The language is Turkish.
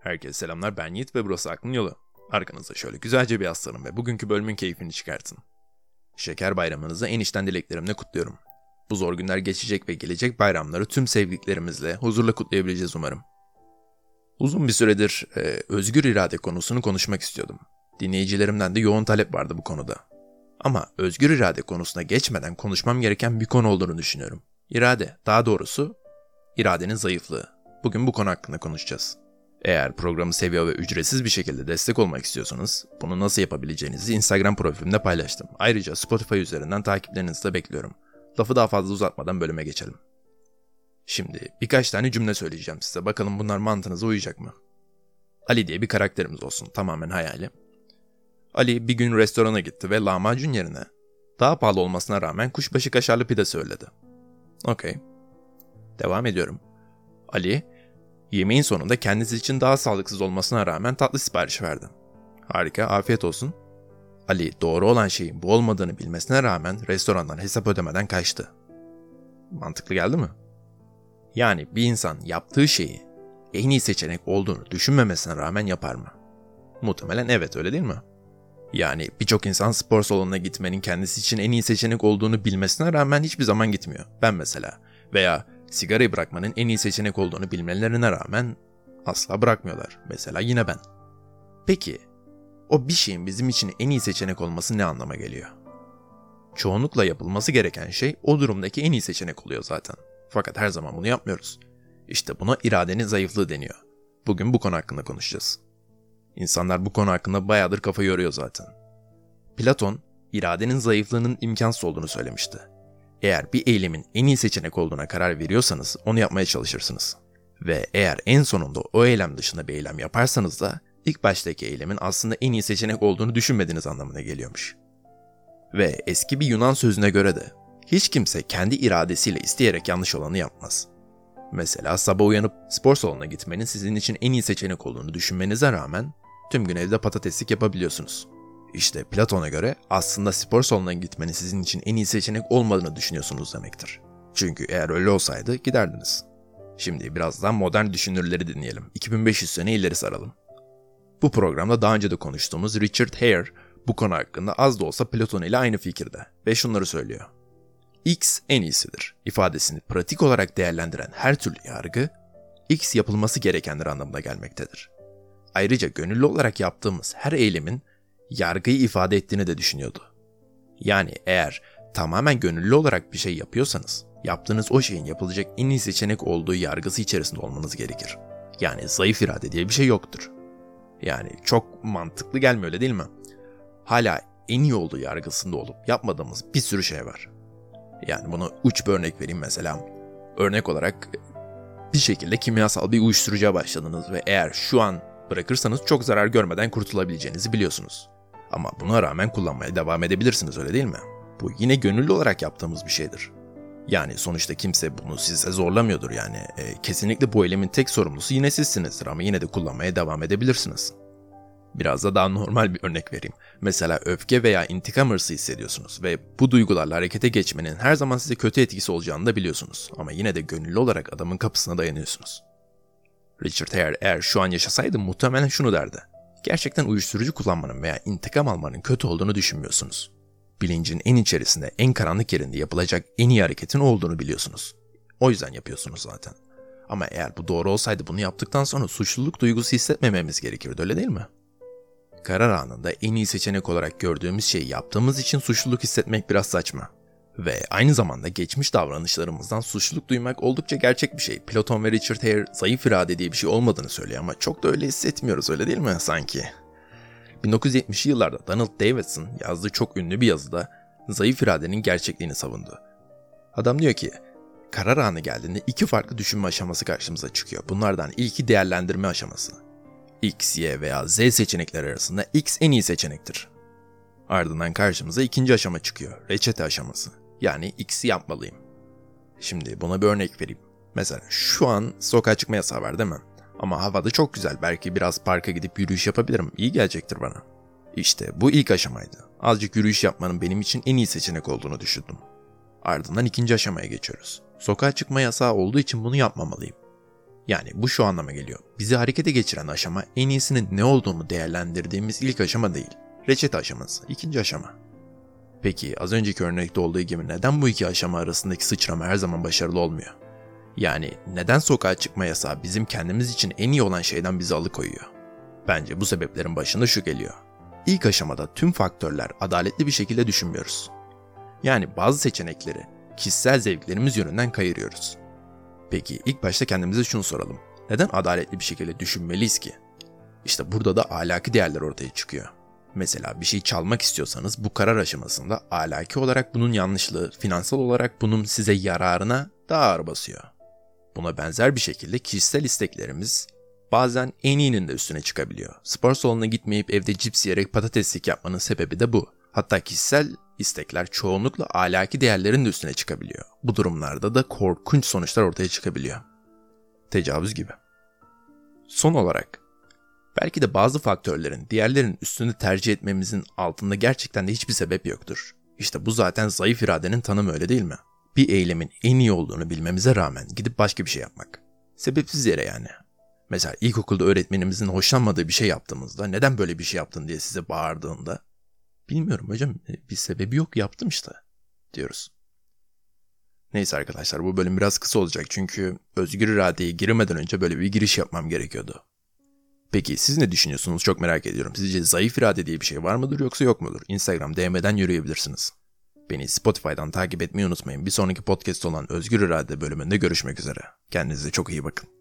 Herkese selamlar ben Yiğit ve burası Aklın Yolu. Arkanıza şöyle güzelce bir yaslanın ve bugünkü bölümün keyfini çıkartın. Şeker bayramınızı en içten dileklerimle kutluyorum. Bu zor günler geçecek ve gelecek bayramları tüm sevdiklerimizle huzurla kutlayabileceğiz umarım. Uzun bir süredir e, özgür irade konusunu konuşmak istiyordum. Dinleyicilerimden de yoğun talep vardı bu konuda. Ama özgür irade konusuna geçmeden konuşmam gereken bir konu olduğunu düşünüyorum. İrade, daha doğrusu iradenin zayıflığı. Bugün bu konu hakkında konuşacağız. Eğer programı seviyor ve ücretsiz bir şekilde destek olmak istiyorsanız bunu nasıl yapabileceğinizi Instagram profilimde paylaştım. Ayrıca Spotify üzerinden takiplerinizi de bekliyorum. Lafı daha fazla uzatmadan bölüme geçelim. Şimdi birkaç tane cümle söyleyeceğim size. Bakalım bunlar mantığınıza uyacak mı? Ali diye bir karakterimiz olsun. Tamamen hayali. Ali bir gün restorana gitti ve lahmacun yerine daha pahalı olmasına rağmen kuşbaşı kaşarlı pide söyledi. Okey. Devam ediyorum. Ali, yemeğin sonunda kendisi için daha sağlıksız olmasına rağmen tatlı sipariş verdi. Harika, afiyet olsun. Ali doğru olan şeyin bu olmadığını bilmesine rağmen restorandan hesap ödemeden kaçtı. Mantıklı geldi mi? Yani bir insan yaptığı şeyi en iyi seçenek olduğunu düşünmemesine rağmen yapar mı? Muhtemelen evet öyle değil mi? Yani birçok insan spor salonuna gitmenin kendisi için en iyi seçenek olduğunu bilmesine rağmen hiçbir zaman gitmiyor. Ben mesela. Veya sigarayı bırakmanın en iyi seçenek olduğunu bilmelerine rağmen asla bırakmıyorlar. Mesela yine ben. Peki o bir şeyin bizim için en iyi seçenek olması ne anlama geliyor? Çoğunlukla yapılması gereken şey o durumdaki en iyi seçenek oluyor zaten. Fakat her zaman bunu yapmıyoruz. İşte buna iradenin zayıflığı deniyor. Bugün bu konu hakkında konuşacağız. İnsanlar bu konu hakkında bayağıdır kafa yoruyor zaten. Platon, iradenin zayıflığının imkansız olduğunu söylemişti. Eğer bir eylemin en iyi seçenek olduğuna karar veriyorsanız onu yapmaya çalışırsınız. Ve eğer en sonunda o eylem dışında bir eylem yaparsanız da ilk baştaki eylemin aslında en iyi seçenek olduğunu düşünmediğiniz anlamına geliyormuş. Ve eski bir Yunan sözüne göre de hiç kimse kendi iradesiyle isteyerek yanlış olanı yapmaz. Mesela sabah uyanıp spor salonuna gitmenin sizin için en iyi seçenek olduğunu düşünmenize rağmen tüm gün evde patateslik yapabiliyorsunuz. İşte Platon'a göre aslında spor salonuna gitmenin sizin için en iyi seçenek olmadığını düşünüyorsunuz demektir. Çünkü eğer öyle olsaydı giderdiniz. Şimdi birazdan modern düşünürleri dinleyelim. 2500 sene ileri saralım. Bu programda daha önce de konuştuğumuz Richard Hare bu konu hakkında az da olsa Platon ile aynı fikirde ve şunları söylüyor. X en iyisidir ifadesini pratik olarak değerlendiren her türlü yargı, X yapılması gerekenler anlamına gelmektedir. Ayrıca gönüllü olarak yaptığımız her eylemin yargıyı ifade ettiğini de düşünüyordu. Yani eğer tamamen gönüllü olarak bir şey yapıyorsanız, yaptığınız o şeyin yapılacak en iyi seçenek olduğu yargısı içerisinde olmanız gerekir. Yani zayıf irade diye bir şey yoktur. Yani çok mantıklı gelmiyor öyle değil mi? Hala en iyi olduğu yargısında olup yapmadığımız bir sürü şey var. Yani bunu uç bir örnek vereyim mesela. Örnek olarak bir şekilde kimyasal bir uyuşturucuya başladınız ve eğer şu an bırakırsanız çok zarar görmeden kurtulabileceğinizi biliyorsunuz. Ama buna rağmen kullanmaya devam edebilirsiniz öyle değil mi? Bu yine gönüllü olarak yaptığımız bir şeydir. Yani sonuçta kimse bunu size zorlamıyordur yani. E, kesinlikle bu eylemin tek sorumlusu yine sizsinizdir ama yine de kullanmaya devam edebilirsiniz. Biraz da daha normal bir örnek vereyim. Mesela öfke veya intikam hırsı hissediyorsunuz ve bu duygularla harekete geçmenin her zaman size kötü etkisi olacağını da biliyorsunuz. Ama yine de gönüllü olarak adamın kapısına dayanıyorsunuz. Richard Hare eğer şu an yaşasaydı muhtemelen şunu derdi. Gerçekten uyuşturucu kullanmanın veya intikam almanın kötü olduğunu düşünmüyorsunuz. Bilincin en içerisinde, en karanlık yerinde yapılacak en iyi hareketin olduğunu biliyorsunuz. O yüzden yapıyorsunuz zaten. Ama eğer bu doğru olsaydı bunu yaptıktan sonra suçluluk duygusu hissetmememiz gerekirdi öyle değil mi? Karar anında en iyi seçenek olarak gördüğümüz şeyi yaptığımız için suçluluk hissetmek biraz saçma. Ve aynı zamanda geçmiş davranışlarımızdan suçluluk duymak oldukça gerçek bir şey. Platon ve Richard Hare zayıf irade diye bir şey olmadığını söylüyor ama çok da öyle hissetmiyoruz öyle değil mi sanki? 1970'li yıllarda Donald Davidson yazdığı çok ünlü bir yazıda zayıf iradenin gerçekliğini savundu. Adam diyor ki, karar anı geldiğinde iki farklı düşünme aşaması karşımıza çıkıyor. Bunlardan ilki değerlendirme aşaması. X, Y veya Z seçenekler arasında X en iyi seçenektir. Ardından karşımıza ikinci aşama çıkıyor, reçete aşaması. Yani X'i yapmalıyım. Şimdi buna bir örnek vereyim. Mesela şu an sokağa çıkma yasağı var değil mi? Ama havada çok güzel. Belki biraz parka gidip yürüyüş yapabilirim. İyi gelecektir bana. İşte bu ilk aşamaydı. Azıcık yürüyüş yapmanın benim için en iyi seçenek olduğunu düşündüm. Ardından ikinci aşamaya geçiyoruz. Sokağa çıkma yasağı olduğu için bunu yapmamalıyım. Yani bu şu anlama geliyor. Bizi harekete geçiren aşama en iyisinin ne olduğunu değerlendirdiğimiz ilk aşama değil. Reçete aşaması, ikinci aşama. Peki az önceki örnekte olduğu gibi neden bu iki aşama arasındaki sıçrama her zaman başarılı olmuyor? Yani neden sokağa çıkma yasağı bizim kendimiz için en iyi olan şeyden bizi alıkoyuyor? Bence bu sebeplerin başında şu geliyor. İlk aşamada tüm faktörler adaletli bir şekilde düşünmüyoruz. Yani bazı seçenekleri kişisel zevklerimiz yönünden kayırıyoruz. Peki ilk başta kendimize şunu soralım. Neden adaletli bir şekilde düşünmeliyiz ki? İşte burada da ahlaki değerler ortaya çıkıyor. Mesela bir şey çalmak istiyorsanız bu karar aşamasında ahlaki olarak bunun yanlışlığı, finansal olarak bunun size yararına daha ağır basıyor. Buna benzer bir şekilde kişisel isteklerimiz bazen en iyinin de üstüne çıkabiliyor. Spor salonuna gitmeyip evde cips yiyerek patateslik yapmanın sebebi de bu. Hatta kişisel istekler çoğunlukla ahlaki değerlerin de üstüne çıkabiliyor. Bu durumlarda da korkunç sonuçlar ortaya çıkabiliyor. Tecavüz gibi. Son olarak belki de bazı faktörlerin diğerlerinin üstünde tercih etmemizin altında gerçekten de hiçbir sebep yoktur. İşte bu zaten zayıf iradenin tanımı öyle değil mi? Bir eylemin en iyi olduğunu bilmemize rağmen gidip başka bir şey yapmak. Sebepsiz yere yani. Mesela ilkokulda öğretmenimizin hoşlanmadığı bir şey yaptığımızda neden böyle bir şey yaptın diye size bağırdığında bilmiyorum hocam bir sebebi yok yaptım işte diyoruz. Neyse arkadaşlar bu bölüm biraz kısa olacak çünkü özgür iradeye girmeden önce böyle bir giriş yapmam gerekiyordu. Peki siz ne düşünüyorsunuz çok merak ediyorum. Sizce zayıf irade diye bir şey var mıdır yoksa yok mudur? Instagram DM'den yürüyebilirsiniz. Beni Spotify'dan takip etmeyi unutmayın. Bir sonraki podcast olan Özgür İrade bölümünde görüşmek üzere. Kendinize çok iyi bakın.